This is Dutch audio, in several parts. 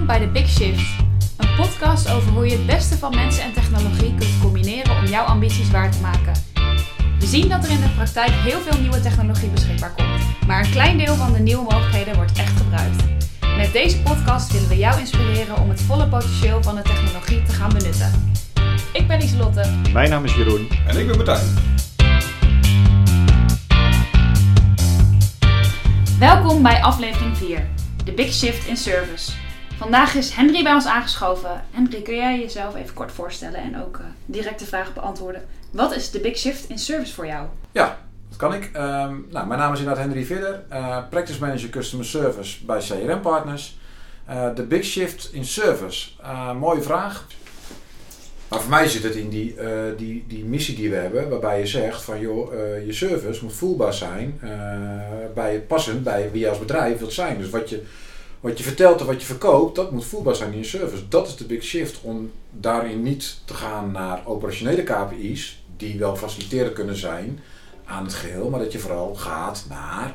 Welkom bij The Big Shift, een podcast over hoe je het beste van mensen en technologie kunt combineren om jouw ambities waar te maken. We zien dat er in de praktijk heel veel nieuwe technologie beschikbaar komt, maar een klein deel van de nieuwe mogelijkheden wordt echt gebruikt. Met deze podcast willen we jou inspireren om het volle potentieel van de technologie te gaan benutten. Ik ben Islotte. Mijn naam is Jeroen. En ik ben Martijn. Welkom bij aflevering 4, The Big Shift in Service. Vandaag is Henry bij ons aangeschoven. Henry, kun jij jezelf even kort voorstellen en ook uh, direct de vraag beantwoorden? Wat is de Big Shift in Service voor jou? Ja, dat kan ik. Um, nou, mijn naam is inderdaad Henry Vidder, uh, Practice Manager Customer Service bij CRM Partners. Uh, de Big Shift in Service. mooie vraag. Maar voor mij zit het in die, die, die missie die we hebben, waarbij je zegt van joh, je service moet voelbaar zijn bij passend bij wie je als bedrijf wilt zijn. Dus wat je, wat je vertelt en wat je verkoopt, dat moet voelbaar zijn in je service. Dat is de big shift om daarin niet te gaan naar operationele KPI's, die wel faciliterend kunnen zijn aan het geheel, maar dat je vooral gaat naar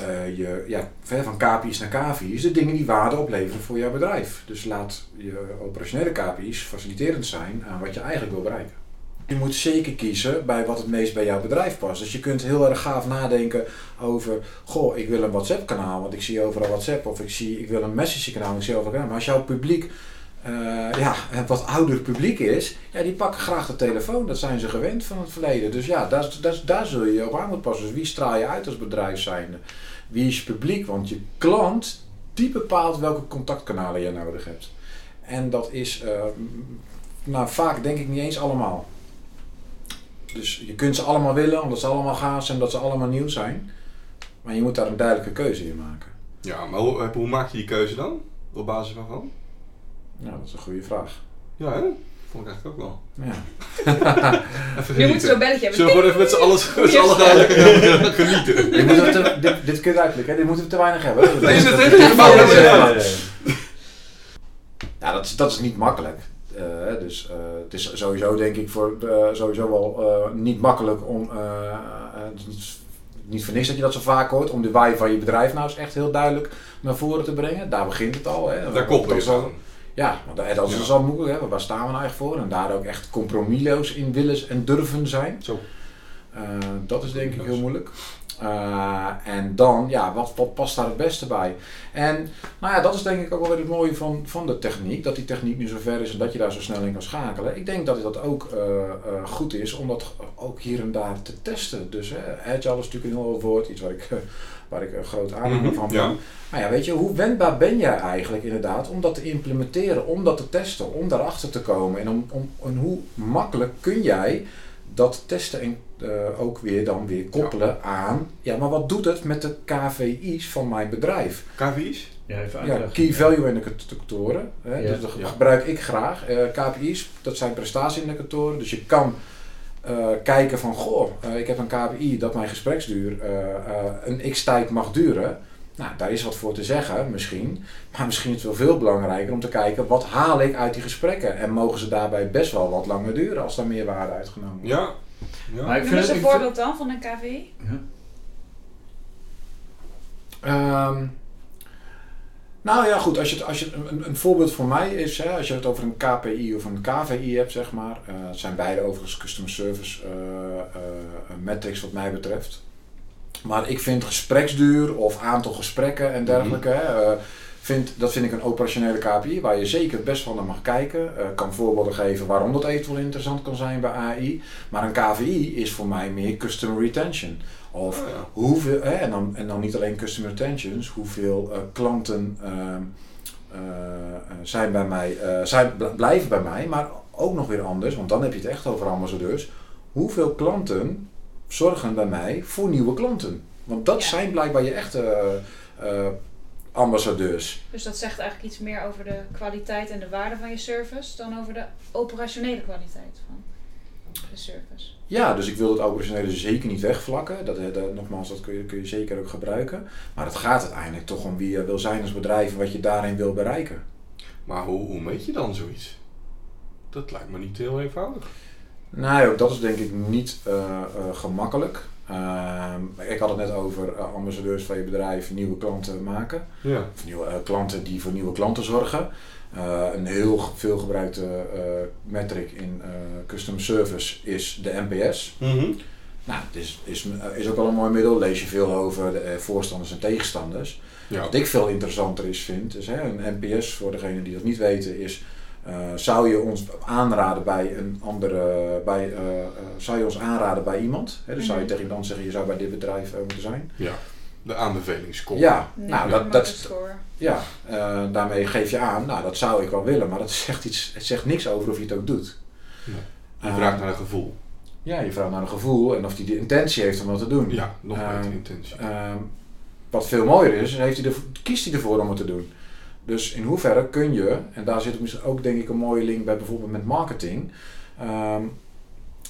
uh, je, ja, van KPI's naar KVI's, de dingen die waarde opleveren voor jouw bedrijf. Dus laat je operationele KPI's faciliterend zijn aan wat je eigenlijk wil bereiken. Je moet zeker kiezen bij wat het meest bij jouw bedrijf past. Dus je kunt heel erg gaaf nadenken over, goh, ik wil een WhatsApp kanaal, want ik zie overal WhatsApp. Of ik, zie, ik wil een message kanaal, ik zie overal. Maar als jouw publiek uh, ja, wat ouder publiek is, ja, die pakken graag de telefoon. Dat zijn ze gewend van het verleden. Dus ja, daar, daar, daar zul je op aan moeten passen. Dus wie straal je uit als bedrijf zijnde? Wie is je publiek? Want je klant, die bepaalt welke contactkanalen je nodig hebt. En dat is, uh, nou vaak denk ik niet eens allemaal. Dus je kunt ze allemaal willen, omdat ze allemaal gaaf zijn, omdat ze allemaal nieuw zijn. Maar je moet daar een duidelijke keuze in maken. Ja, maar hoe, hoe maak je die keuze dan? Op basis waarvan? Nou, dat is een goede vraag. Ja, hè? Vond ik eigenlijk ook wel. Ja. je moet zo'n belletje hebben. Zullen we gewoon even met z'n allen, met z'n allen gaan lekker genieten? Dit, moeten we te, dit, dit kun je uitleggen, dit moeten we te weinig hebben. Nee, is het echt? Ja, dat is, dat is niet makkelijk. Uh, dus uh, het is sowieso denk ik voor uh, sowieso wel niet makkelijk om, niet, niet voor niks dat je dat zo vaak hoort, om de waai van je bedrijf nou eens echt heel duidelijk naar voren te brengen. Daar begint het al. Hè. Daar koppel je zo. Ja, want dat is ja. dus al moeilijk. Hè? Waar staan we nou echt voor? En daar ook echt compromisloos in willen en durven zijn. Zo. Dat is denk ik heel moeilijk. Uh, en dan, ja, wat, wat past daar het beste bij? En nou ja, dat is denk ik ook wel weer het mooie van, van de techniek. Dat die techniek nu zo ver is en dat je daar zo snel in kan schakelen. Ik denk dat dat ook uh, uh, goed is om dat ook hier en daar te testen. Dus agile is natuurlijk een heel woord, iets waar ik, waar ik een groot aanhanger mm -hmm, van ben. Ja. Maar ja, weet je, hoe wendbaar ben jij eigenlijk inderdaad om dat te implementeren, om dat te testen, om daarachter te komen? En, om, om, en hoe makkelijk kun jij dat testen en uh, ook weer dan weer koppelen ja. aan, ja, maar wat doet het met de KVI's van mijn bedrijf? KVI's? Ja, even ja, Key Value Indicatoren. Hè, ja. Dus dat ja. gebruik ik graag. Uh, KPI's, dat zijn prestatieindicatoren. Dus je kan uh, kijken van, goh, ik heb een KPI dat mijn gespreksduur een x tijd mag duren. Nou, daar is wat voor te zeggen, misschien. Maar misschien is het wel veel belangrijker om te kijken wat haal ik uit die gesprekken. En mogen ze daarbij best wel wat langer duren als daar meer waarde uitgenomen wordt. Ja. ja. Maar ik vind het een voorbeeld dan van een KVI? Ja. Um, nou ja, goed. Als je, het, als je een, een voorbeeld voor mij is, hè, als je het over een KPI of een KVI hebt, zeg maar. Uh, het zijn beide overigens customer service uh, uh, metrics wat mij betreft. Maar ik vind gespreksduur of aantal gesprekken en dergelijke, mm -hmm. uh, vind, dat vind ik een operationele KPI waar je zeker best wel naar mag kijken. Ik uh, kan voorbeelden geven waarom dat eventueel interessant kan zijn bij AI. Maar een KVI is voor mij meer customer retention. Of oh ja. hoeveel, hè, en, dan, en dan niet alleen customer retentions, hoeveel uh, klanten zijn bij mij, zijn, blijven bij mij, maar ook nog weer anders, want dan heb je het echt over ambassadeurs. Hoeveel klanten zorgen bij mij voor nieuwe klanten. Want dat ja. zijn blijkbaar je echte uh, ambassadeurs. Dus dat zegt eigenlijk iets meer over de kwaliteit en de waarde van je service dan over de operationele kwaliteit van de service. Ja, dus ik wil het operationele zeker niet wegvlakken. Dat, dat, nogmaals, dat kun je, kun je zeker ook gebruiken. Maar het gaat uiteindelijk toch om wie je wil zijn als bedrijf en wat je daarin wil bereiken. Maar hoe, hoe meet je dan zoiets? Dat lijkt me niet heel eenvoudig. Nou, dat is denk ik niet uh, uh, gemakkelijk. Ehm, ik had het net over eh, ambassadeurs van je bedrijf nieuwe klanten maken. Ja. Of nieuwe eh, klanten die voor nieuwe klanten zorgen. Eh, een heel veel gebruikte eh, metric in eh, customer service is de NPS. Mhm. Nou, het is, is, is ook wel een mooi middel. Lees je veel over de eh, voorstanders en tegenstanders. Ja. Wat ik veel interessanter is vind, is hè, een NPS voor degenen die dat niet weten, is eh, zou je ons aanraden bij een andere, bij, eh, eh, zou je ons aanraden bij iemand? Hè, dus zou je Mhm. tegen iemand zeggen, je zou bij dit bedrijf eh, moeten zijn? ja. De aanbevelingsscore. Ja, Nee, nou, dat, dat, score. ja eh, daarmee geef je aan, nou dat zou ik wel willen, maar dat zegt, iets, het zegt niks over of je het ook doet. Nee. Eh, Je vraagt naar een gevoel. Ja, je vraagt naar een gevoel en of hij de intentie heeft om wat te doen. Ja, nog Ehm, beter intentie. Ehm, wat veel mooier is, heeft hij ervoor, kiest hij ervoor om het te doen. Dus in hoeverre kun je, en daar zit misschien ook denk ik een mooie link bij bijvoorbeeld met marketing. ehm,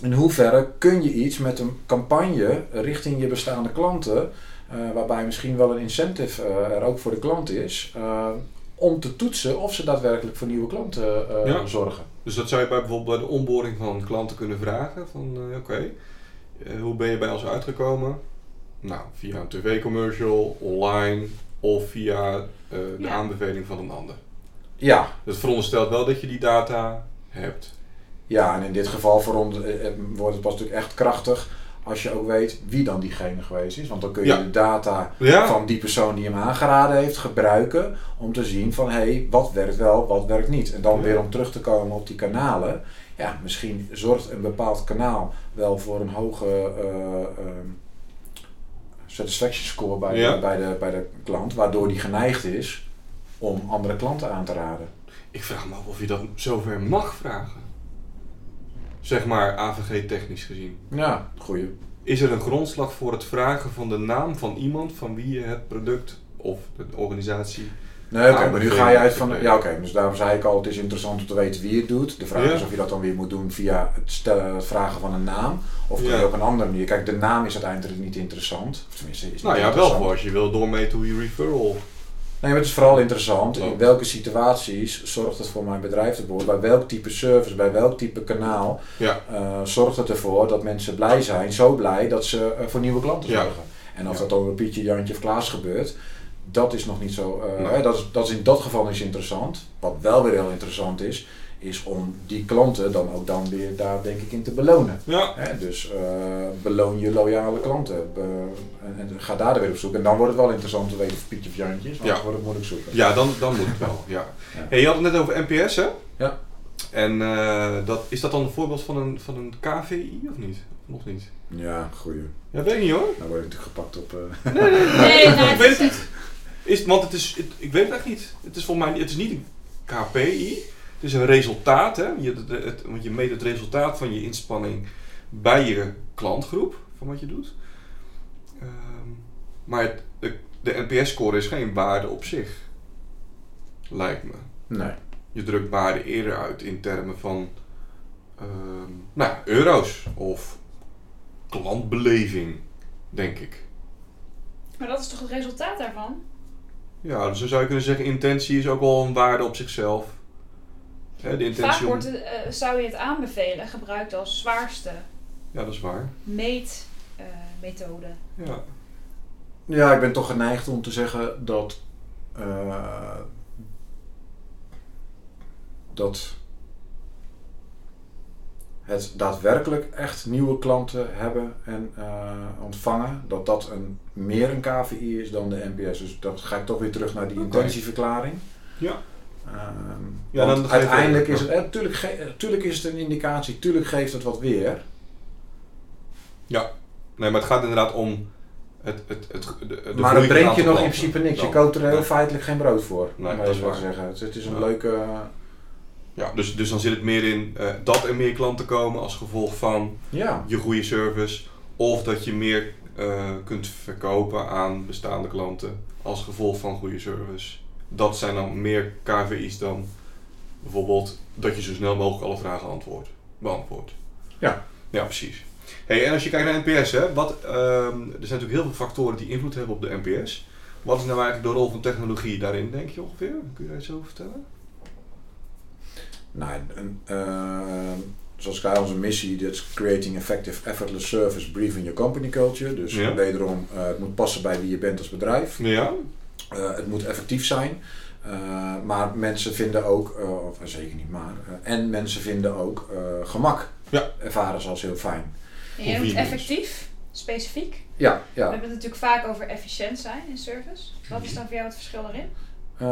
in hoeverre kun je iets met een campagne richting je bestaande klanten, eh, waarbij misschien wel een incentive eh, er ook voor de klant is, eh, om te toetsen of ze daadwerkelijk voor nieuwe klanten Ja. zorgen. Dus dat zou je bij bijvoorbeeld bij de onboarding van klanten kunnen vragen. Van oké, hoe ben je bij ons uitgekomen? Nou, via een tv-commercial, online of via eh, de Ja. aanbeveling van een ander. Ja, Dat veronderstelt wel dat je die data hebt. Ja, en in dit geval voor ons, eh, eh, wordt het pas natuurlijk echt krachtig als je ook weet wie dan diegene geweest is. Want dan kun je Ja. de data Ja, van die persoon die hem aangeraden heeft gebruiken om te zien van hé, hey, wat werkt wel, wat werkt niet. En dan Ja. weer om terug te komen op die kanalen. Ja, misschien zorgt een bepaald kanaal wel voor een hoge eh, ehm, satisfaction score bij, Ja. de, bij, de, bij de klant, waardoor die geneigd is om andere klanten aan te raden. ik vraag me af of je dat zover mag vragen. Zeg maar AVG technisch gezien. Ja, goeie. Is er een grondslag voor het vragen van de naam van iemand van wie je het product of de organisatie. Nee, oké, maar nu ga je uit van. Ja, oké, dus daarom zei ik al: het is interessant om te weten wie het doet. De vraag Ja. is of je dat dan weer moet doen via het, stellen, het vragen van een naam. Of kun Ja. je op een andere manier. Kijk, de naam is uiteindelijk niet interessant. Of tenminste, is niet Nou ja, wel voor als je wil doormeten hoe je referral. Nee, maar het is vooral interessant in welke situaties zorgt het voor mijn bedrijf te. Bij welk type service, bij welk type kanaal Ja, eh, zorgt het ervoor dat mensen blij zijn. Zo blij dat ze eh, voor nieuwe klanten zorgen. En of dat dan Pietje, Jantje of Klaas gebeurt, dat is nog niet zo. eh, Nee. hè, dat, is, dat is in dat geval zo interessant. Wat wel weer heel interessant is, is om die klanten dan ook dan weer daar denk ik in te belonen. ja. Hè, dus eh, beloon je loyale klanten. Be- en, en ga daar dan weer op zoek. En dan wordt het wel interessant te weten of Pietje of Jantje is, want Ja. dan wordt het moeilijk zoeken. Ja, dan, dan moet het wel. Ja. Ja. Hey, je had het net over NPS, hè? Ja. En eh, dat, is dat dan een voorbeeld van een, van een KVI of niet? Nog niet? Ja, goeie. Ja, weet ik niet hoor. Nou word ik natuurlijk gepakt op... eh, Nee, nee, Nee, nou, ik het weet is want het is, het- ik weet het echt niet. Het is volgens mij niet- het is niet een KPI. Het is een resultaat, hè? Je, het, het- want je meet het resultaat van je inspanning bij je klantgroep, van wat je doet. Ehm, maar het, de, de NPS-score is geen waarde op zich. Lijkt me. nee. Je drukt waarde eerder uit in termen van ehm, nou, euro's of klantbeleving, denk ik. Maar dat is toch het resultaat daarvan? Ja, dus dan zou je kunnen zeggen, intentie is ook wel een waarde op zichzelf. Hè, de intentie Vaak om- wordt het, eh, zou je het aanbevelen gebruikt als zwaarste Ja, dat is waar. meetmethode. Ja. Ja, ik ben toch geneigd om te zeggen dat. eh, dat. Het daadwerkelijk echt nieuwe klanten hebben en eh, ontvangen, dat dat een, meer een KVI is dan de NPS. Dus dat ga ik toch weer terug naar die intentieverklaring. Ja. Ehm, Ja, dan uiteindelijk is ja. het, eh, tuurlijk, is het een indicatie, tuurlijk geeft het wat weer. Nee, maar het gaat inderdaad om het, het, het, de, de maar dat brengt je het nog in principe niks. Je koopt er heel feitelijk geen brood voor. Nee, dat is waar. zeggen. Het, het is een Ja. leuke. Ja, dus, dus dan zit het meer in eh, dat er meer klanten komen als gevolg van Ja, je goede service. Of dat je meer eh, kunt verkopen aan bestaande klanten als gevolg van goede service. Dat zijn dan meer KVI's dan bijvoorbeeld dat je zo snel mogelijk alle vragen antwoordt, beantwoordt. Ja. Ja, precies. Hey, en als je kijkt naar NPS, hè, wat, ehm, er zijn natuurlijk heel veel factoren die invloed hebben op de NPS. Wat is nou eigenlijk de rol van technologie daarin, denk je ongeveer? Kun je daar iets over vertellen? Nou, een, eh, zoals ik zei, onze missie, dat is creating effective, effortless service, briefing your company culture. Dus Ja. wederom, eh, het moet passen bij wie je bent als bedrijf. Ja? Eh, het moet effectief zijn. Eh, maar mensen vinden ook, eh, of zeker niet maar, eh, en mensen vinden ook eh, gemak. Ja. Ervaren ze als heel fijn. En noemt Convenience. effectief, specifiek. Ja, We ja. hebben het natuurlijk vaak over efficiënt zijn in service. Wat is dan voor jou het verschil daarin? Eh,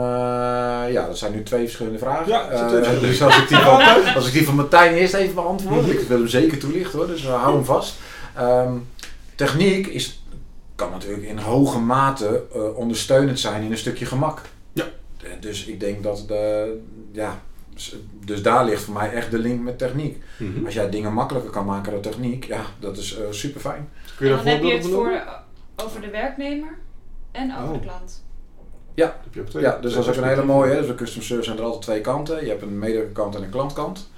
ja, dat zijn nu twee verschillende vragen. Ja, Eh, dus als ik, die van, als ik die van Martijn eerst even beantwoord, ik wil hem zeker toelichten hoor, dus we houden hem vast. Ehm, techniek is, kan natuurlijk in hoge mate eh, ondersteunend zijn in een stukje gemak. Ja. Eh, Dus ik denk dat de, ja, dus daar ligt voor mij echt de link met techniek. Mhm. Als jij dingen makkelijker kan maken door techniek, ja, dat is super fijn. Kun je en daar dan heb je het voor, over de werknemer en over Oh. de klant. Heb je ook twee- Ja, dus dat is ook een hele mooie. Dus bij customer service zijn er altijd twee kanten. Je hebt een medewerkerkant en een klantkant.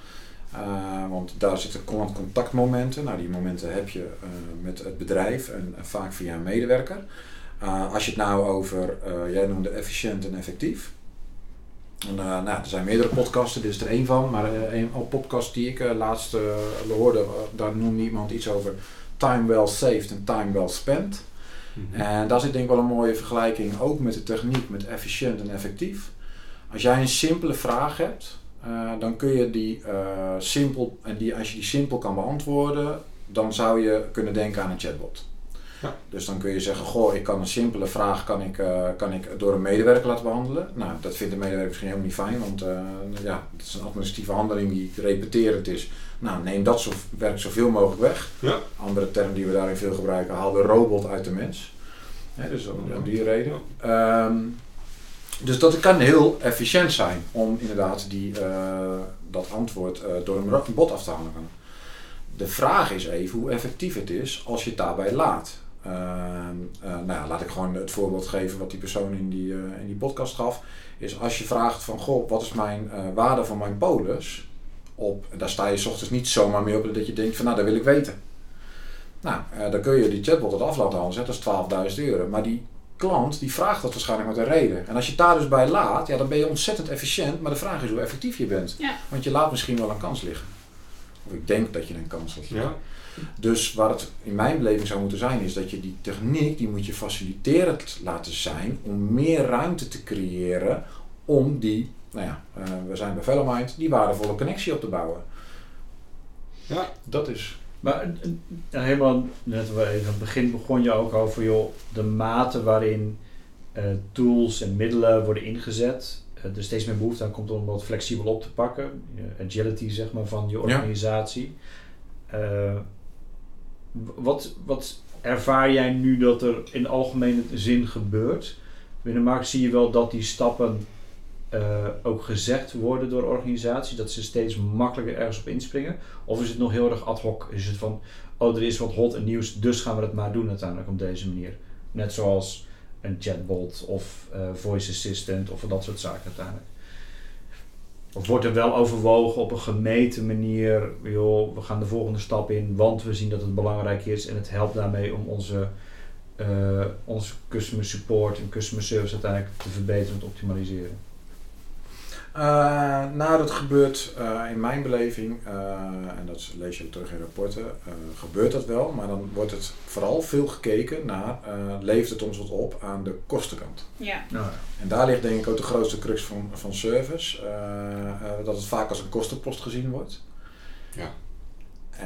Eh, want daar zitten klant-contactmomenten. Nou, die momenten heb je eh, met het bedrijf en vaak via een medewerker. Eh, als je het nou over, jij noemde efficiënt en effectief. En, nou, er zijn meerdere podcasten, dit is er één van. Maar een podcast die ik laatst hoorde, daar noemde iemand iets over time well saved en time well spent. Mhm. En daar zit denk ik wel een mooie vergelijking ook met de techniek, met efficiënt en effectief. Als jij een simpele vraag hebt, eh, dan kun je die eh, simpel, en die, als je die simpel kan beantwoorden, dan zou je kunnen denken aan een chatbot. Ja. Dus dan kun je zeggen, goh, ik kan een simpele vraag kan ik, eh, kan ik door een medewerker laten behandelen. Nou, dat vindt de medewerker misschien helemaal niet fijn, want eh, ja, het is een administratieve handeling die repeterend is. Nou, neem dat zo, werk zoveel mogelijk weg. Ja. Andere term die we daarin veel gebruiken, haal de robot uit de mens. Dus om, om die reden. Ehm, dus dat kan heel efficiënt zijn om inderdaad die, eh, dat antwoord door een bot af te handelen. De vraag is even hoe effectief het is als je het daarbij laat. Ehm, eh, nou ja, laat ik gewoon het voorbeeld geven wat die persoon in die, eh, in die podcast gaf. Is als je vraagt van, goh, wat is mijn eh, waarde van mijn polis? Op, en daar sta je 's ochtends niet zomaar mee op dat je denkt van, nou, dat wil ik weten. Nou, eh, dan kun je die chatbot het af laten halen, dat is 12.000 euro. Maar die klant die vraagt dat waarschijnlijk met een reden. En als je het daar dus bij laat, ja, dan ben je ontzettend efficiënt. Maar de vraag is hoe effectief je bent. Ja. Want je laat misschien wel een kans liggen. Of ik denk dat je een kans laat liggen. Ja. Dus waar het in mijn beleving zou moeten zijn, is dat je die techniek, die moet je faciliterend laten zijn om meer ruimte te creëren om die, nou ja, eh, we zijn bij Velomind, die waardevolle connectie op te bouwen. Ja. Dat is. Maar eh, eh, helemaal net waar aan het begin begon je ook over joh, de mate waarin tools en middelen worden ingezet. Eh, er steeds meer behoefte aan komt om dat flexibel op te pakken. Agility zeg maar van je organisatie. W- wat, wat ervaar jij nu dat er in algemene zin gebeurt? Binnen markt zie je wel dat die stappen eh, ook gezegd worden door organisaties, dat ze steeds makkelijker ergens op inspringen? Of is het nog heel erg ad hoc? Is het van, oh er is wat hot en nieuws, dus gaan we het maar doen uiteindelijk op deze manier? Net zoals een chatbot of eh, voice assistant of dat soort zaken uiteindelijk. Of wordt er wel overwogen op een gemeten manier, joh, we gaan de volgende stap in, want we zien dat het belangrijk is en het helpt daarmee om onze, eh, onze customer support en customer service uiteindelijk te verbeteren en te optimaliseren. Eh, nou, dat gebeurt eh, in mijn beleving, eh, en dat lees je ook terug in rapporten, eh, gebeurt dat wel, maar dan wordt het vooral veel gekeken naar, eh, levert het ons wat op aan de kostenkant. Ja. Nou, En daar ligt denk ik ook de grootste crux van, van service, dat het vaak als een kostenpost gezien wordt. Ja.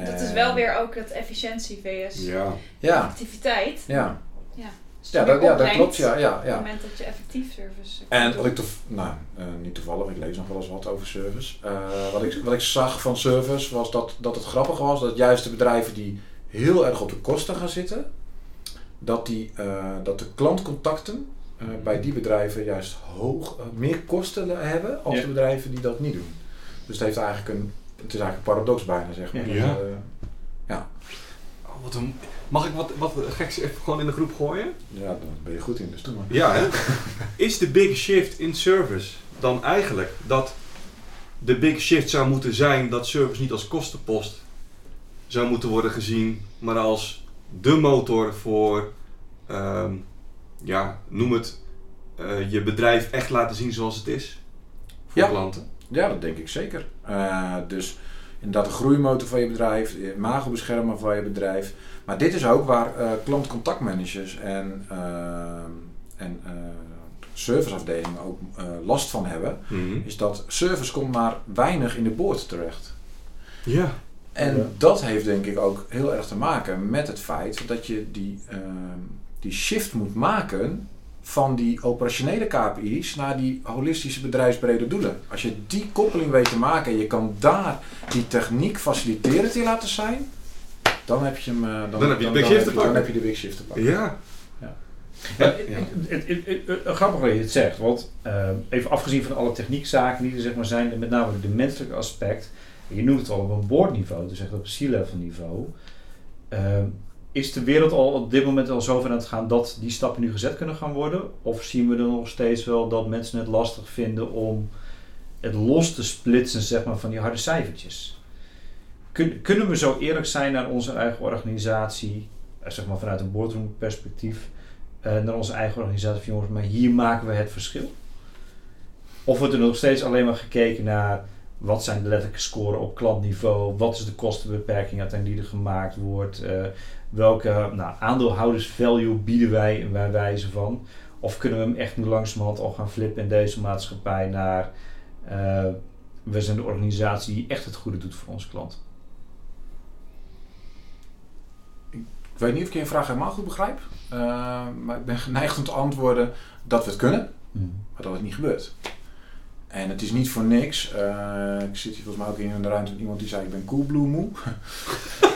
Dat is wel weer ook dat efficiëntie vs Ja. Ja, activiteit. ja. Als Ja, dat, ja, dat klopt, ja, ja, Op ja. het moment dat je effectief service En kunt wat ik toev- nou, eh, niet toevallig, ik lees nog wel eens wat over service. Eh, wat, ik, wat ik zag van service was dat, dat het grappig was dat juist de bedrijven die heel erg op de kosten gaan zitten, dat, die, eh, dat de klantcontacten eh, bij die bedrijven juist hoog, meer kosten hebben als Ja. de bedrijven die dat niet doen. Dus het heeft eigenlijk een, het is eigenlijk een paradox bijna, zeg maar. Ja. Eh, Oh, wat een, mag ik wat, wat geks even gewoon in de groep gooien? ja, daar ben je goed in, dus doe maar. Ja, hè? Is de big shift in service dan eigenlijk dat de big shift zou moeten zijn dat service niet als kostenpost zou moeten worden gezien, maar als de motor voor, ehm, ja, noem het, eh, je bedrijf echt laten zien zoals het is voor Ja. klanten? Ja, dat denk ik zeker. Eh, dus inderdaad de groeimotor van je bedrijf, de imago-beschermer van je bedrijf. Maar dit is ook waar eh klantcontactmanagers en, eh, en eh, serviceafdelingen ook eh, last van hebben. Mhm. Is dat service komt maar weinig in de boord terecht. Ja. En Ja. dat heeft denk ik ook heel erg te maken met het feit dat je die, ehm, die shift moet maken van die operationele KPI's naar die holistische bedrijfsbrede doelen. Als je die koppeling weet te maken en je kan daar die techniek faciliterend in laten zijn, dan heb je hem. eh, Dan heb je de big shift te pakken. Dan heb je de big shift te pakken. Ja. Grappig dat je het zegt, want eh, even afgezien van alle techniekzaken die er zeg maar, zijn, met name de menselijke aspect, je noemt het al op een boordniveau, dus echt op C-level niveau, eh, is de wereld al op dit moment al zover aan het gaan dat die stappen nu gezet kunnen gaan worden? Of zien we er nog steeds wel dat mensen het lastig vinden om het los te splitsen zeg maar, van die harde cijfertjes? Kun, kunnen we zo eerlijk zijn naar onze eigen organisatie, eh, zeg maar vanuit een boardroom perspectief, eh, naar onze eigen organisatie van jongens, maar hier maken we het verschil? Of wordt er nog steeds alleen maar gekeken naar wat zijn de letterlijke scoren op klantniveau, wat is de kostenbeperking uiteindelijk die er gemaakt wordt, eh, welke nou, aandeelhouders value bieden wij en wij wijzen van. Of kunnen we hem echt nu langzamerhand al gaan flippen in deze maatschappij naar eh, we zijn de organisatie die echt het goede doet voor onze klant. Ik weet niet of ik je vraag helemaal goed begrijp, eh, maar ik ben geneigd om te antwoorden dat we het kunnen. maar dat het niet gebeurt. En het is niet voor niks. eh, ik zit hier volgens mij ook in een ruimte met iemand die zei: Ik ben Coolblue moe.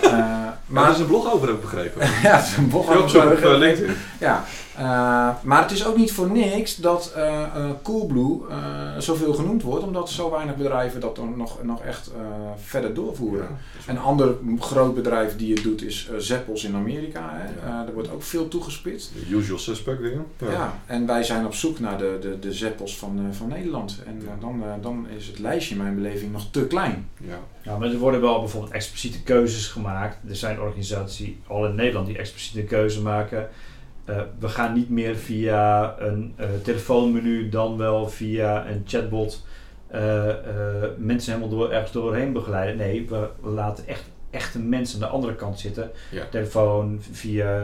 Eh, Maar er is een blog over ook begrepen. ja, het is een zo op eh, LinkedIn. Ja, eh, maar het is ook niet voor niks dat eh eh, Coolblue eh, zoveel genoemd wordt, omdat zo weinig bedrijven dat dan nog, nog echt eh, verder doorvoeren. Ja. Een ander groot bedrijf die het doet is Zeppels in Amerika. Hè. Eh, er wordt ook veel toegespitst. De usual suspect dingen. Ja. en wij zijn op zoek naar de, de, de Zeppels van, eh, van Nederland. En dan, dan is het lijstje in mijn beleving nog te klein. Ja. Ja, maar er worden wel bijvoorbeeld expliciete keuzes gemaakt. Er zijn organisaties al in Nederland die expliciete keuze maken. Eh, we gaan niet meer via een eh, telefoonmenu, dan wel via een chatbot eh, mensen helemaal door, ergens doorheen begeleiden. Nee, we, we laten echt echte mensen aan de andere kant zitten. Ja. Telefoon, via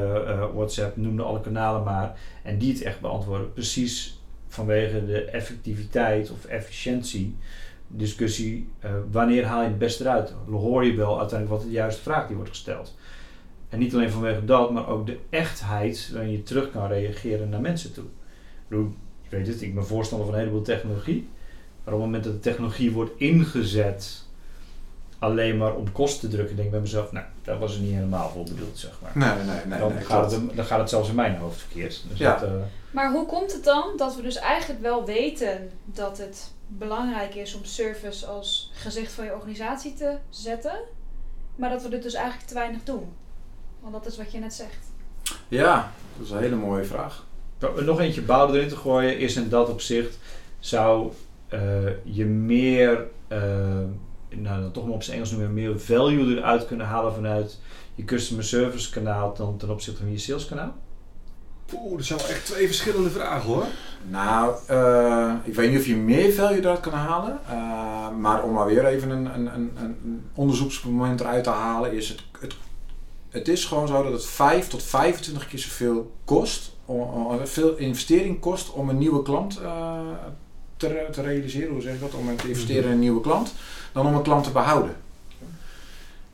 WhatsApp, noem de alle kanalen maar. En die het echt beantwoorden. Precies vanwege de effectiviteit of efficiëntie discussie, wanneer haal je het beste eruit? Hoor je wel uiteindelijk wat de juiste vraag die wordt gesteld. En niet alleen vanwege dat, maar ook de echtheid waarin je terug kan reageren naar mensen toe. Ik bedoel, je weet het, ik ben voorstander van een heleboel technologie. Maar op het moment dat de technologie wordt ingezet alleen maar om kosten te drukken, denk ik bij mezelf, nou, dat was er niet helemaal voor bedoeld, zeg maar. Nee, nee, nee. dan, nee, gaat het, dan gaat het zelfs in mijn hoofd verkeerd. Dus Ja. dat, eh, Maar hoe komt het dan dat we dus eigenlijk wel weten dat het belangrijk is om service als gezicht van je organisatie te zetten, maar dat we dit dus eigenlijk te weinig doen? Want dat is wat je net zegt. Ja, dat is een hele mooie vraag. Nog eentje bouwen erin te gooien is in dat opzicht zou eh, je meer, eh, nou dan toch maar op zijn Engels noemen, meer value eruit kunnen halen vanuit je customer service kanaal dan ten opzichte van je sales kanaal? Oeh, dat zijn wel echt twee verschillende vragen hoor. Nou, eh, ik weet niet of je meer value eruit kan halen. eh, maar om maar weer even een, een, een, een onderzoeksmoment eruit te halen, is het, het, het is gewoon zo dat het 5 tot 25 keer zoveel kost, om- veel investering kost om een nieuwe klant eh, te, te realiseren, hoe zeg ik dat, om te investeren in een nieuwe klant, dan om een klant te behouden.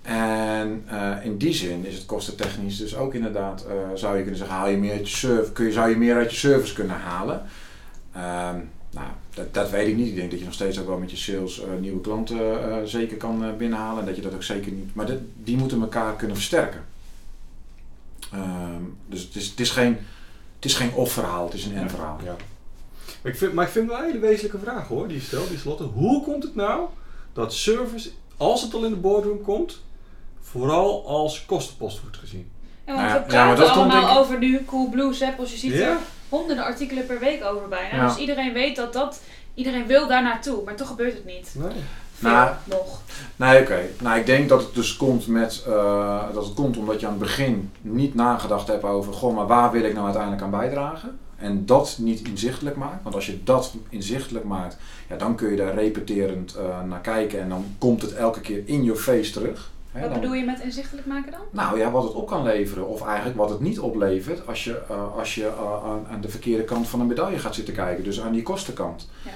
En eh, in die zin is het kostentechnisch dus ook inderdaad, eh, zou je kunnen zeggen, haal je meer uit je service, kun je, zou je meer uit je service kunnen halen. Ehm, nou, dat, dat weet ik niet. Ik denk dat je nog steeds ook wel met je sales eh, nieuwe klanten eh, zeker kan eh, binnenhalen. En dat je dat ook zeker niet. Maar dit- die moeten elkaar kunnen versterken. Ehm, dus het is, het, is geen, het is geen of-verhaal, het is een en-verhaal. Ja. Maar ik vind, maar ik vind wel een hele wezenlijke vraag hoor, die je stelt, die slotte. Hoe komt het nou dat service, als het al in de boardroom komt, vooral als kostenpost wordt gezien? En want Nou ja, we ja, maar praten dat komt allemaal over nu Coolblue, Zeppels. Je ziet Ja? er honderden artikelen per week over bijna. Ja. Dus iedereen weet dat dat... Iedereen wil daar naartoe, maar toch gebeurt het niet. Nee. Veel Nou, nog. Nee, oké. Nou, ik denk dat het dus komt met eh, dat het komt omdat je aan het begin niet nagedacht hebt over, goh, maar waar wil ik nou uiteindelijk aan bijdragen? en dat niet inzichtelijk maakt, want als je dat inzichtelijk maakt, ja, dan kun je daar repeterend eh, naar kijken en dan komt het elke keer in your face terug. Hè, Wat dan- bedoel je met inzichtelijk maken dan? Nou ja, wat het op kan leveren, of eigenlijk wat het niet oplevert als je, eh, als je aan, aan de verkeerde kant van een medaille gaat zitten kijken, dus aan die kostenkant. Ja.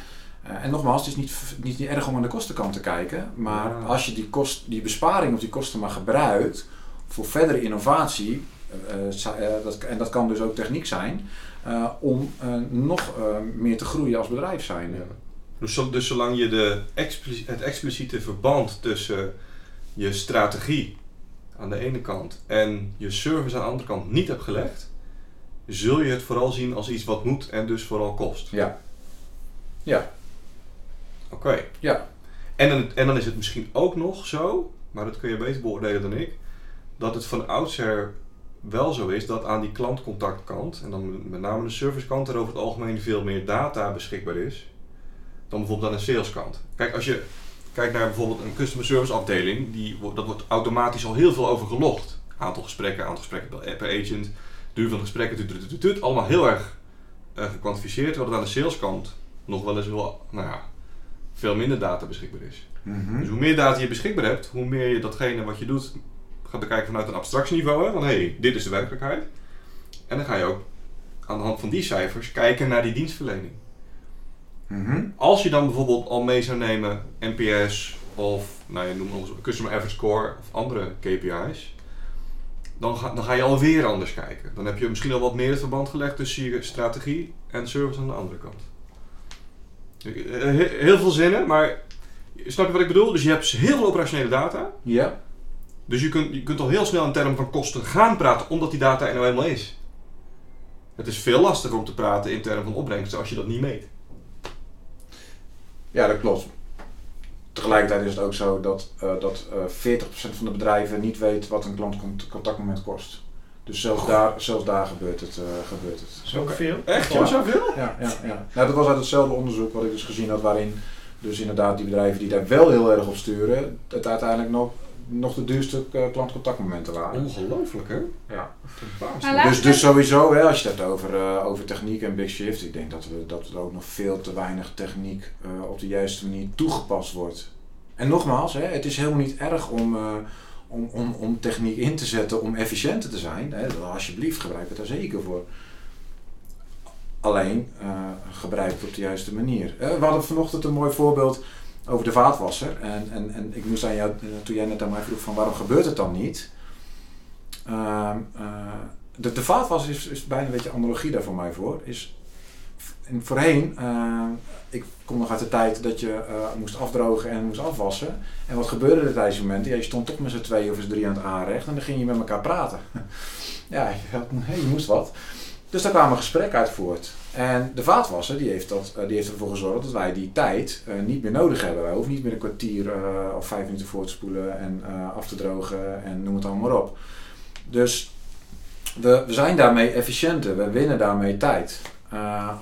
Eh, en nogmaals, het is niet, niet, niet erg om aan de kostenkant te kijken, maar Ja. als je die, kost, die besparing of die kosten maar gebruikt voor verdere innovatie, eh, eh, dat, en dat kan dus ook techniek zijn, om nog meer te groeien als bedrijf zijn. Ja. Dus, dus zolang je de het expliciete verband tussen je strategie aan de ene kant en je service aan de andere kant niet hebt gelegd, zul je het vooral zien als iets wat moet en dus vooral kost. Ja. Ja. Oké. Ja. En, dan, en dan is het misschien ook nog zo, maar dat kun je beter beoordelen dan ik, dat het van oudsher wel zo is dat aan die klantcontactkant, en dan met name de servicekant, er over het algemeen veel meer data beschikbaar is dan bijvoorbeeld aan de saleskant. Kijk, als je kijkt naar bijvoorbeeld een customer service afdeling, die, dat wordt automatisch al heel veel over gelogd. Aantal gesprekken, aantal gesprekken per- agent, duur van de gesprekken, tut, tut, tut, tut, allemaal heel erg eh, gekwantificeerd, terwijl het aan de saleskant nog wel eens wel, nou ja, veel minder data beschikbaar is. Mhm. Dus hoe meer data je beschikbaar hebt, hoe meer je datgene wat je doet gaat bekijken vanuit een abstractieniveau. Hè? Van hé, hey, dit is de werkelijkheid. En dan ga je ook aan de hand van die cijfers kijken naar die dienstverlening. Mhm. Als je dan bijvoorbeeld al mee zou nemen NPS of nou, je noemt ons Customer Average Score of andere KPI's, dan ga, dan ga je alweer anders kijken. Dan heb je misschien al wat meer het verband gelegd tussen je strategie en service aan de andere kant. Eh, he- Heel veel zinnen, maar snap je wat ik bedoel? Dus je hebt heel veel operationele data. Ja. Dus je kunt, je kunt al heel snel in termen van kosten gaan praten, omdat die data er nou eenmaal is. Het is veel lastiger om te praten in termen van opbrengsten als je dat niet meet. Ja, dat klopt. Tegelijkertijd is het ook zo dat, eh dat eh 40% van de bedrijven niet weet wat een klantcontactmoment kost. Dus zelfs, daar, zelfs daar gebeurt het. eh, gebeurt het. Zoveel? Echt? Ja. Zoveel? Ja, ja, ja. Nou, dat was uit hetzelfde onderzoek wat ik dus gezien had, waarin dus inderdaad die bedrijven die daar wel heel erg op sturen, het uiteindelijk nog, nog de duurste eh, klantcontactmomenten waren. Ongelooflijk hè? Ja. Dus, dus sowieso, hè, als je het hebt over, eh, over techniek en big shift, ik denk dat, we, dat er ook nog veel te weinig techniek eh, op de juiste manier toegepast wordt. En nogmaals, hè, het is helemaal niet erg om, eh, om, om, om techniek in te zetten om efficiënter te zijn. Hè. Alsjeblieft, gebruik het daar zeker voor. Alleen, eh, gebruik het op de juiste manier. Eh, we hadden vanochtend een mooi voorbeeld over de vaatwasser. En, en, en ik moest aan jou, eh, toen jij net aan mij vroeg van waarom gebeurt het dan niet? Ehm, eh, de, de vaatwasser is, is bijna een beetje analogie daar voor mij voor. Is, en voorheen, ik kom nog uit de tijd dat je eh, moest afdrogen en moest afwassen. En wat gebeurde er tijdens die momenten? Ja, je stond toch met z'n twee of z'n drie aan het aanrecht en dan ging je met elkaar praten. ja, je, had, je moest wat. Dus daar kwam een gesprek uit voort. En de vaatwasser die heeft, dat, eh, die heeft ervoor gezorgd dat wij die tijd eh, niet meer nodig hebben. Wij hoeven niet meer een kwartier of vijf minuten voor te spoelen en af te drogen en noem het allemaal maar op. Dus we, zijn daarmee efficiënter, we winnen daarmee tijd.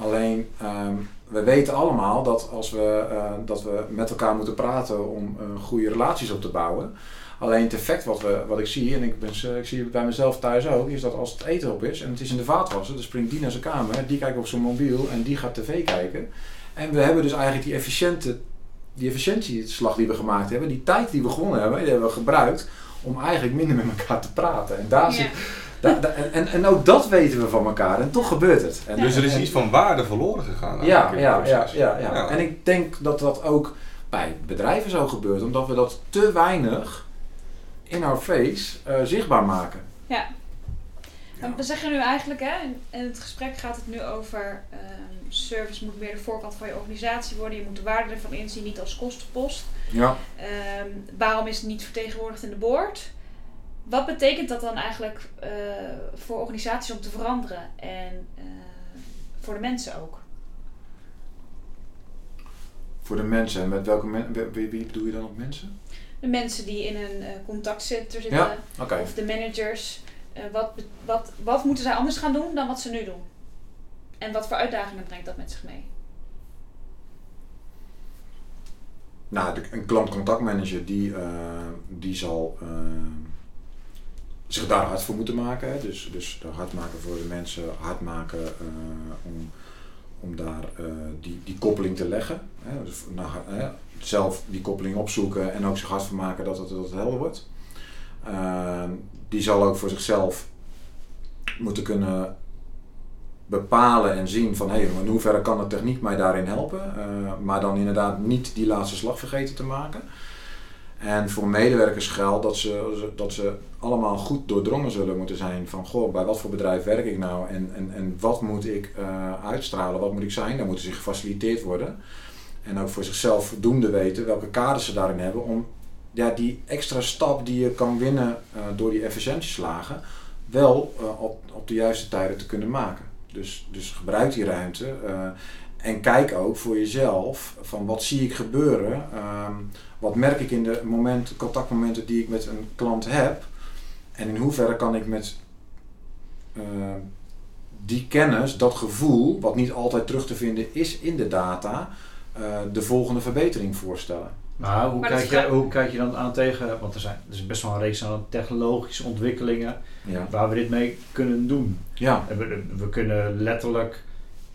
Alleen, ehm, we weten allemaal dat als we, eh, dat we met elkaar moeten praten om eh, goede relaties op te bouwen. Alleen het effect wat, we, wat ik zie, en ik, ben, ik zie het bij mezelf thuis ook, is dat als het eten op is en het is in de vaatwasser, dan springt die naar zijn kamer, die kijkt op zijn mobiel en die gaat tv kijken. En we hebben dus eigenlijk die efficiënte, die efficiëntieslag die we gemaakt hebben, die tijd die we gewonnen hebben, die hebben we gebruikt om eigenlijk minder met elkaar te praten. En daar zit. Da- da- en, en, ook dat weten we van elkaar en toch gebeurt het. En, Dus er is en- iets van waarde verloren gegaan. ja, ja, ja, ja, ja. En ik denk dat dat ook bij bedrijven zo gebeurt, omdat we dat te weinig in our face eh, zichtbaar maken. Ja. Ja. We zeggen nu eigenlijk, hè, in- in het gesprek gaat het nu over ehm, service moet meer de voorkant van je organisatie worden. Je moet de waarde ervan inzien, niet als kostenpost. Ja. Ehm, waarom is het niet vertegenwoordigd in de board? Wat betekent dat dan eigenlijk eh, voor organisaties om te veranderen en eh, voor de mensen ook? Voor de mensen. En met welke men, wie, bedoel je dan op mensen? De mensen die in een eh, contactcenter zitten Ja, of de managers. wat, wat, wat moeten zij anders gaan doen dan wat ze nu doen? En wat voor uitdagingen brengt dat met zich mee? Nou, de, een klantcontactmanager die, die zal, zich daar hard voor moeten maken. Hè. Dus, dus hard maken voor de mensen, hard maken om, om daar die, die koppeling te leggen. Hè. Nou, zelf die koppeling opzoeken en ook zich hard voor maken dat het, dat het helder wordt. die zal ook voor zichzelf moeten kunnen bepalen en zien van hé, hey, in hoeverre kan de techniek mij daarin helpen. Uh, maar dan inderdaad niet die laatste slag vergeten te maken. En voor medewerkers geldt dat ze, dat ze allemaal goed doordrongen zullen moeten zijn van goh, bij wat voor bedrijf werk ik nou en, en, en wat moet ik uh, uitstralen, wat moet ik zijn. Daar moeten ze gefaciliteerd worden. En ook voor zichzelf voldoende weten welke kaders ze daarin hebben om ja, die extra stap die je kan winnen uh, door die efficiëntieslagen wel op, op de juiste tijden te kunnen maken. Dus, dus gebruik die ruimte. En kijk ook voor jezelf van wat zie ik gebeuren. Um, wat merk ik in de moment, contactmomenten die ik met een klant heb. En in hoeverre kan ik met uh, die kennis, dat gevoel, wat niet altijd terug te vinden is in de data, uh, de volgende verbetering voorstellen. Maar hoe, kijk je, hoe kijk je dan aan tegen, want er, zijn, er is best wel een reeks aan technologische ontwikkelingen ja. waar we dit mee kunnen doen. Ja. We, we kunnen letterlijk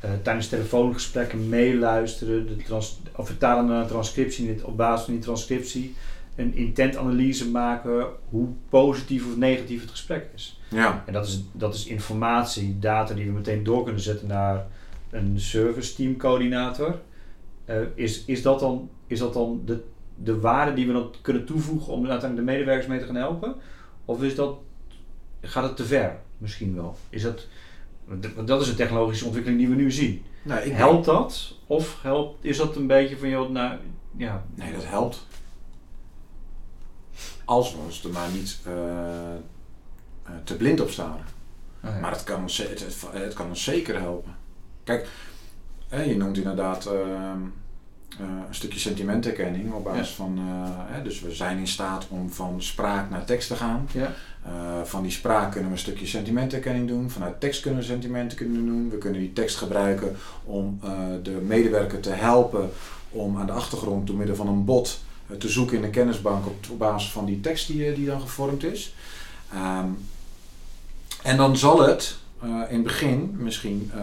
uh, tijdens telefoongesprekken meeluisteren, de trans, of vertalen naar een transcriptie op basis van die transcriptie een intentanalyse maken hoe positief of negatief het gesprek is. Ja. En dat is, dat is informatie, data die we meteen door kunnen zetten naar een service team coördinator. Uh, is, is dat dan, is dat dan de, de waarde die we dan kunnen toevoegen om uiteindelijk de medewerkers mee te gaan helpen? Of is dat, gaat het te ver misschien wel? Is dat, dat is een technologische ontwikkeling die we nu zien. Nou, ik helpt dat? Of helpt, is dat een beetje van, joh, nou, ja. Nee, dat helpt. Als we ons er maar niet uh, te blind op. Oh, ja. Maar het kan, ons, het, het, kan ons zeker helpen. Kijk, je noemt inderdaad... Uh, uh, een stukje sentimentherkenning op basis van, uh, hè, dus we zijn in staat om van spraak naar tekst te gaan. Ja. Uh, van die spraak kunnen we een stukje sentimentherkenning doen, vanuit tekst kunnen we sentimenten kunnen doen. We kunnen die tekst gebruiken om de medewerker te helpen om aan de achtergrond door middel van een bot te zoeken in de kennisbank op, op, basis van die tekst die, die dan gevormd is. Um, en dan zal het uh, in het begin misschien uh,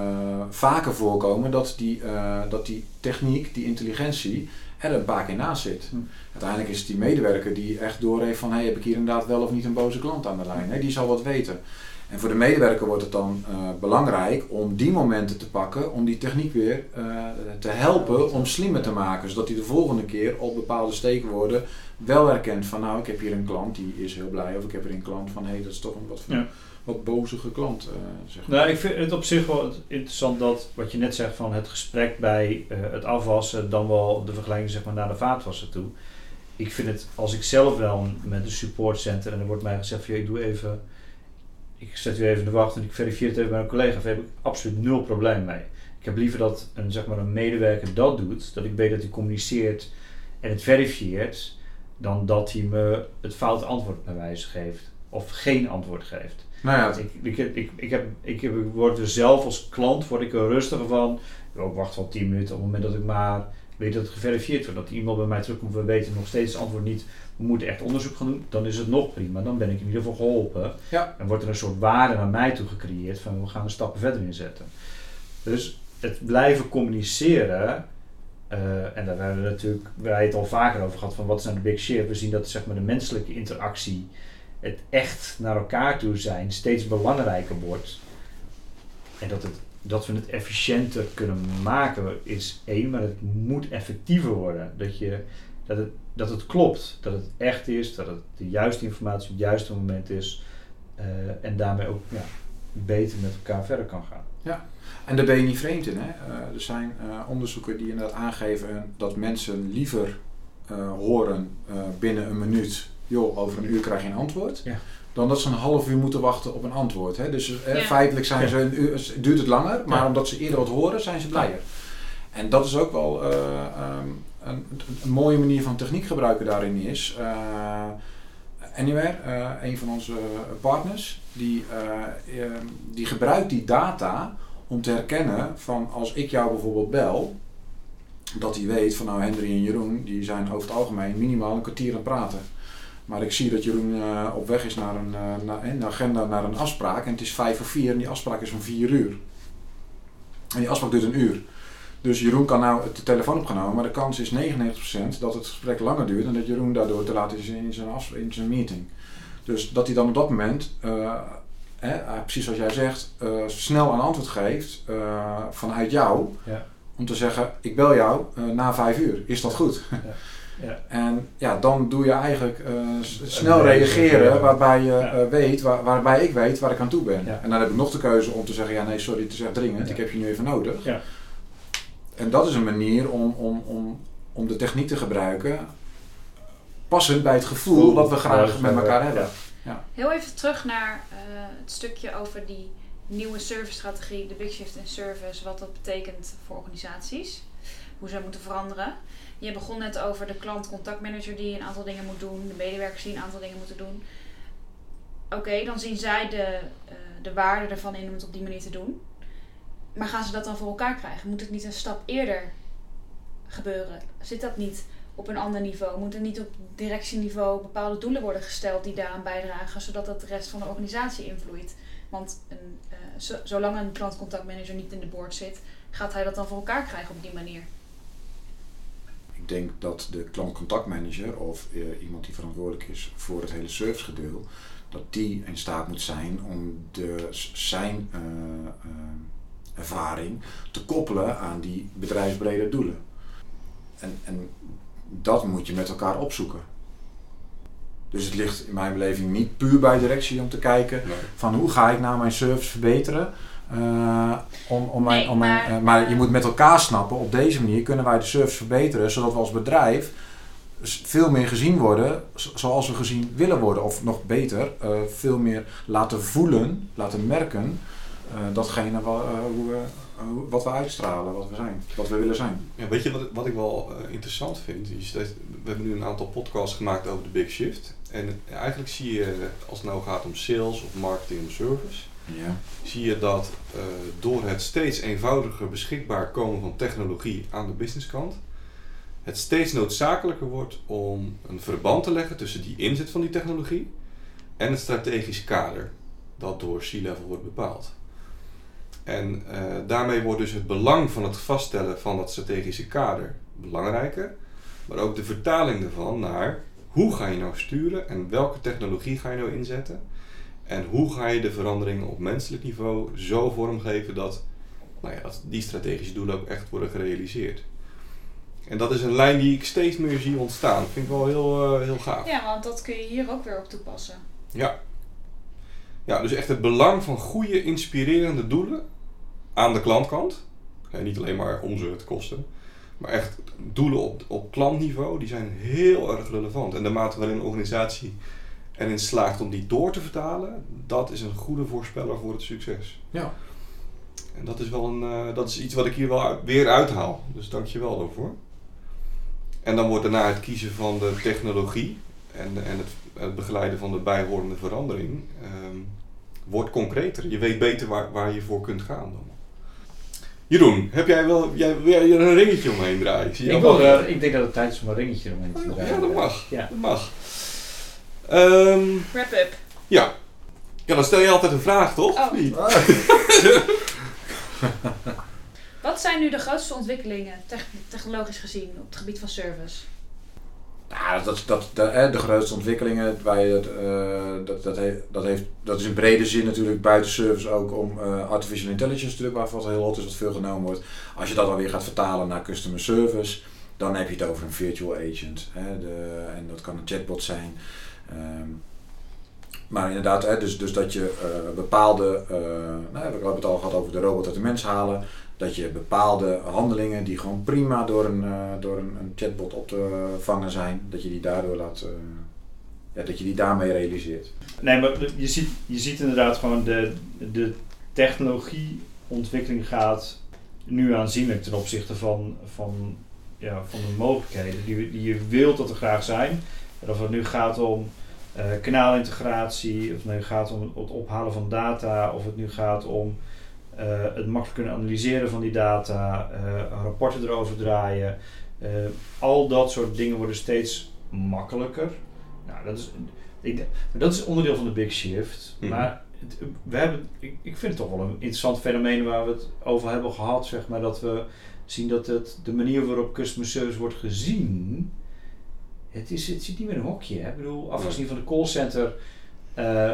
vaker voorkomen dat die, uh, dat die techniek, die intelligentie, er een paar keer naast zit. Hm. Uiteindelijk is het die medewerker die echt doorheeft van hey, heb ik hier inderdaad wel of niet een boze klant aan de lijn. Hey, die zal wat weten. En voor de medewerker wordt het dan belangrijk om die momenten te pakken om die techniek weer te helpen om slimmer te maken. Zodat hij de volgende keer op bepaalde steekwoorden wel herkent van nou ik heb hier een klant die is heel blij of ik heb er een klant van hé hey, dat is toch een wat van... Ja wat bozige klant. Uh, zeg maar. Nou, ik vind het op zich wel interessant dat wat je net zegt van het gesprek bij het afwassen, dan wel de vergelijking zeg maar, naar de vaatwasser toe. Ik vind het, als ik zelf wel met een supportcenter en er wordt mij gezegd van ik doe even, ik zet u even de wacht en ik verifieer het even bij een collega, daar heb ik absoluut nul probleem mee. Ik heb liever dat een, zeg maar, een medewerker dat doet, dat ik weet dat hij communiceert en het verifieert, dan dat hij me het foute antwoord bij wijze geeft of geen antwoord geeft. Nou ja. ik, ik, ik, ik, heb, ik, heb, ik word er zelf als klant word ik er rustiger van. Ik wacht wel 10 minuten op het moment dat ik maar weet dat het geverifieerd wordt. Dat iemand bij mij terugkomt, we weten nog steeds het antwoord niet. We moeten echt onderzoek gaan doen. Dan is het nog prima. Dan ben ik in ieder geval geholpen. Ja. En wordt er een soort waarde naar mij toe gecreëerd van we gaan er stappen verder inzetten. Dus het blijven communiceren. Uh, en daar hebben we natuurlijk, wij het al vaker over gehad van wat is nou de big shift. We zien dat zeg maar, de menselijke interactie het echt naar elkaar toe zijn steeds belangrijker wordt. En dat, het, dat we het efficiënter kunnen maken is één, maar het moet effectiever worden. Dat, je, dat, het, dat het klopt, dat het echt is, dat het de juiste informatie op het juiste moment is. Uh, en daarmee ook ja, beter met elkaar verder kan gaan. Ja, en daar ben je niet vreemd in. Hè? Uh, er zijn uh, onderzoeken die inderdaad aangeven dat mensen liever horen binnen een minuut joh, over een uur krijg je een antwoord. Ja. Dan dat ze een half uur moeten wachten op een antwoord. Hè. Dus eh, feitelijk zijn ze een uur, duurt het langer, maar omdat ze eerder wat horen, zijn ze blijer. En dat is ook wel uh, um, een, een, mooie manier van techniek gebruiken daarin is. Uh, Anywhere, uh, een van onze partners, die, ehm, die gebruikt die data om te herkennen van als ik jou bijvoorbeeld bel, dat hij weet van nou Hendry en Jeroen, die zijn over het algemeen minimaal een kwartier aan het praten. Maar ik zie dat Jeroen eh, op weg is naar een, eh, naar, een agenda, naar een afspraak. En het is vijf voor vier en die afspraak is om vier uur. En die afspraak duurt een uur. Dus Jeroen kan nou de telefoon opgenomen, maar de kans is 99% dat het gesprek langer duurt en dat Jeroen daardoor te laat is in zijn, in zijn meeting. Dus dat hij dan op dat moment, eh, hè, precies zoals jij zegt, snel een antwoord geeft vanuit jou. Ja. Om te zeggen, ik bel jou na vijf uur. Is dat goed? Ja. En ja, dan doe je eigenlijk eh, snel reageren waarbij je Ja. eh, weet, waar, waarbij ik weet waar ik aan toe ben. Ja. En dan heb ik nog de keuze om te zeggen, ja nee sorry, het is echt dringend, Ja. ik heb je nu even nodig. Ja. En dat is een manier om, om, om, om de techniek te gebruiken, passend bij het gevoel wat we graag met elkaar hebben. Heel even terug naar eh, het stukje over die nieuwe service-strategie, de Big Shift in Service, wat dat betekent voor organisaties, hoe zij moeten veranderen. Je begon net over de klant-contactmanager die een aantal dingen moet doen, de medewerkers die een aantal dingen moeten doen. Oké, dan zien zij de, eh, de waarde ervan in om het op die manier te doen. Maar gaan ze dat dan voor elkaar krijgen? Moet het niet een stap eerder gebeuren? Zit dat niet op een ander niveau? Moeten niet op directieniveau bepaalde doelen worden gesteld die daaraan bijdragen, zodat dat de rest van de organisatie invloeit? Want een, zo- zolang een klantcontactmanager niet in de board zit, gaat hij dat dan voor elkaar krijgen op die manier? Ik denk dat de klantcontactmanager of eh, iemand die verantwoordelijk is voor het hele servicegedeel, dat die in staat moet zijn om de, zijn eh, eh, ervaring te koppelen aan die bedrijfsbrede doelen. En, en dat moet je met elkaar opzoeken. Dus het ligt in mijn beleving niet puur bij directie om te kijken Nee. van hoe ga ik nou mijn service verbeteren. Eh, om, om Nee, maar- eh, maar je moet met elkaar snappen, op deze manier kunnen wij de service verbeteren, zodat we als bedrijf veel meer gezien worden zoals we gezien willen worden. Of nog beter, eh, veel meer laten voelen, laten merken, eh, datgene wa- eh, hoe we, eh, wat we uitstralen, wat we zijn, wat we willen zijn. Ja, weet je wat, wat ik wel interessant vind? Is dat we hebben nu een aantal podcasts gemaakt over de Big Shift. En eigenlijk zie je, als het nou gaat om sales of marketing of service, Ja. zie je dat eh, door het steeds eenvoudiger beschikbaar komen van technologie aan de businesskant, het steeds noodzakelijker wordt om een verband te leggen tussen die inzet van die technologie en het strategisch kader dat door C-level wordt bepaald. En eh, daarmee wordt dus het belang van het vaststellen van dat strategische kader belangrijker, maar ook de vertaling ervan naar hoe ga je nou sturen en welke technologie ga je nou inzetten en hoe ga je de veranderingen op menselijk niveau zo vormgeven dat, nou ja, dat die strategische doelen ook echt worden gerealiseerd. En dat is een lijn die ik steeds meer zie ontstaan. Dat vind ik wel heel, eh, heel gaaf. Ja, want dat kun je hier ook weer op toepassen. Ja. Ja, dus echt het belang van goede, inspirerende doelen aan de klantkant. En niet alleen maar omzet kosten. Maar echt doelen op, op klantniveau, die zijn heel erg relevant. En de mate waarin een organisatie erin slaagt om die door te vertalen, dat is een goede voorspeller voor het succes. Ja. En dat is wel een, eh, dat is iets wat ik hier wel weer uithaal. Dus dank je wel daarvoor. En dan wordt daarna het kiezen van de technologie en, en het, het begeleiden van de bijhorende verandering ehm, wordt concreter. Je weet beter waar, waar je voor kunt gaan dan. Jeroen, heb jij wel jij, wil jij er een ringetje omheen draaien? Ik, wil, ik denk dat het tijd is om een ringetje eromheen te draaien. Ja, dat mag. Ja. Dat mag. Ehm, Wrap up. ja. ja, dan stel je altijd een vraag, toch? Oh. Niet? Wat zijn nu de grootste ontwikkelingen, tech- technologisch gezien, op het gebied van service? Ja, dat, dat, dat, hè, de grootste ontwikkelingen, wij, het, eh, dat, dat, heeft, dat, heeft, dat is in brede zin natuurlijk buiten service ook om eh, artificial intelligence natuurlijk, waarvan wat heel hot is, wat veel genomen wordt. Als je dat dan weer gaat vertalen naar customer service, dan heb je het over een virtual agent. Hè, de, en dat kan een chatbot zijn. Ehm, maar inderdaad, hè, dus, dus dat je eh, bepaalde, eh nou, we hebben het al gehad over de robot uit de mens halen. Dat je bepaalde handelingen die gewoon prima door een, eh, door een, chatbot op te vangen zijn, dat je die daardoor laat, ja, dat je die daarmee realiseert. Nee, maar je ziet, je ziet inderdaad gewoon de, de technologieontwikkeling gaat nu aanzienlijk ten opzichte van, van, ja, van de mogelijkheden die, die je wilt dat er graag zijn. En of het nu gaat om eh, kanaalintegratie, of het nu gaat om het ophalen van data, of het nu gaat om eh, het makkelijk kunnen analyseren van die data, eh, rapporten erover draaien. Al dat soort dingen worden steeds makkelijker. Nou, dat is, ik, dat is onderdeel van de big shift. Mhm. Maar het- we hebben, ik, ik vind het toch wel een interessant fenomeen waar we het over hebben gehad. Zeg maar, dat we zien dat het, de manier waarop customer service wordt gezien. Het, is, het zit niet meer in een hokje. Hè? Ik bedoel, afgezien van de callcenter. eh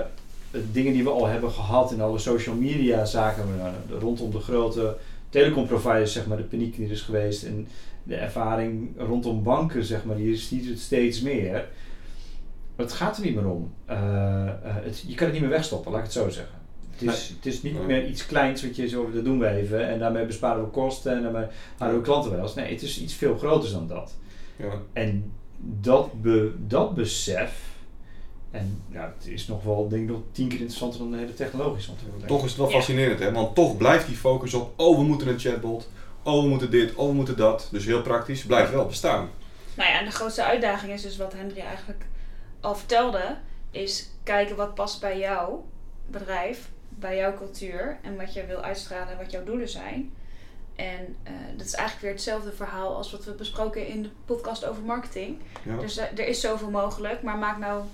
dingen die we al hebben gehad in alle social media zaken eh, rondom de grote telecomproviders, zeg maar, de paniek die er is geweest. En de ervaring rondom banken, zeg maar, die ziet het steeds meer. Maar het gaat er niet meer om. Het, je kan het niet meer wegstoppen, laat ik het zo zeggen. Het is, het is niet meer iets kleins wat je zo, dat doen we even en daarmee besparen we kosten en daarmee houden we klanten wel eens. Nee, het is iets veel groters dan dat. Ja. En dat, be, dat besef, en ja, het is nog wel denk ik nog tien keer interessanter dan de hele technologische ontwikkeling. Toch is het wel Ja. fascinerend, hè? Want toch blijft die focus op, oh we moeten een chatbot, oh we moeten dit, oh we moeten dat. Dus heel praktisch, blijft wel bestaan. Nou ja, en de grootste uitdaging is dus wat Henry eigenlijk al vertelde, is kijken wat past bij jouw bedrijf, bij jouw cultuur en wat jij wil uitstralen en wat jouw doelen zijn. En eh, dat is eigenlijk weer hetzelfde verhaal als wat we besproken in de podcast over marketing. Ja. Dus eh, er is zoveel mogelijk, maar maak nou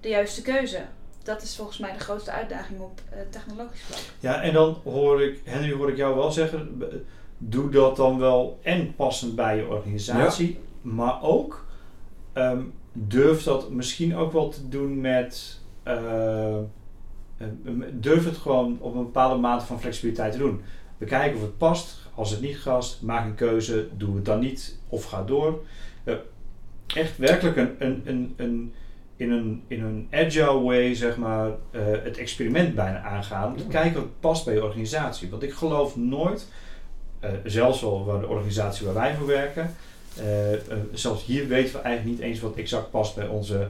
de juiste keuze. Dat is volgens mij de grootste uitdaging op eh, technologisch vlak. Ja, en dan hoor ik, Henry, hoor ik jou wel zeggen, doe dat dan wel en passend bij je organisatie, maar ook ehm, durf dat misschien ook wel te doen met, eh, eh, durf het gewoon op een bepaalde mate van flexibiliteit te doen. Bekijken of het past, als het niet gast, maak een keuze, doe het dan niet of ga door. Eh, echt werkelijk een, een, een, een in een, in een agile way, zeg maar, eh, het experiment bijna aangaan. Om te kijken wat past bij je organisatie. Want ik geloof nooit, eh, zelfs al waar de organisatie waar wij voor werken, zelfs hier weten we eigenlijk niet eens wat exact past bij onze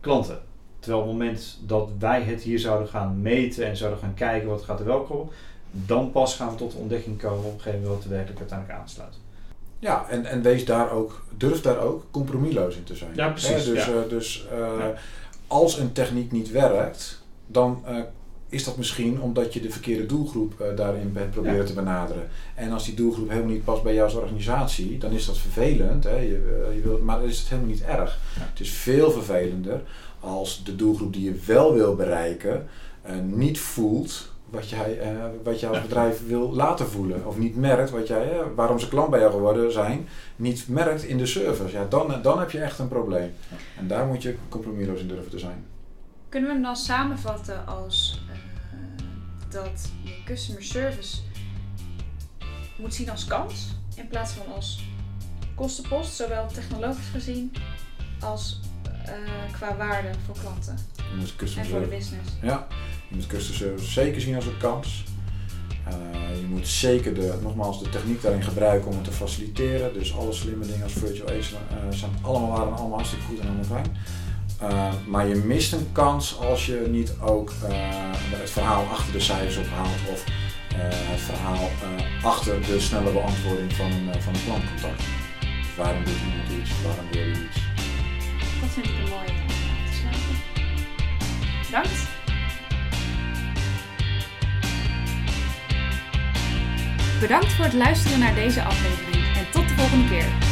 klanten. Terwijl op het moment dat wij het hier zouden gaan meten en zouden gaan kijken wat gaat er wel komen, dan pas gaan we tot de ontdekking komen op een gegeven moment wat er werkelijk uiteindelijk aansluit. Ja, en, en wees daar ook, durf daar ook compromisloos in te zijn. Ja, precies, Hè, dus ja. eh, dus eh, Ja. als een techniek niet werkt, dan eh, is dat misschien omdat je de verkeerde doelgroep eh, daarin bent proberen Ja. te benaderen. En als die doelgroep helemaal niet past bij jou als organisatie, dan is dat vervelend. Hè? Je, je wilt, maar dan is het helemaal niet erg. Ja. Het is veel vervelender als de doelgroep die je wel wil bereiken, eh, niet voelt wat jij, eh, wat Ja. bedrijf wil laten voelen. Of niet merkt wat jij, eh, waarom ze klant bij jou geworden zijn, niet merkt in de service. Ja, dan, dan heb je echt een probleem. En daar moet je compromisloos in durven te zijn. Kunnen we hem dan samenvatten als eh, dat je customer service moet zien als kans in plaats van als kostenpost, zowel technologisch gezien als eh, qua waarde voor klanten Je moet en customer voor de business? ja, je moet customer service zeker zien als een kans. Eh, je moet zeker de, nogmaals de techniek daarin gebruiken om het te faciliteren. Dus alle slimme dingen als virtual agent eh, zijn allemaal waar en allemaal hartstikke goed en allemaal fijn. Eh, maar je mist een kans als je niet ook het verhaal achter de cijfers ophaalt of het verhaal achter de snelle beantwoording van een, van een klantcontact. Waarom doet iemand iets? Waarom wil je iets? Dat vind ik een mooie Bedankt. Bedankt voor het luisteren naar deze aflevering en tot de volgende keer.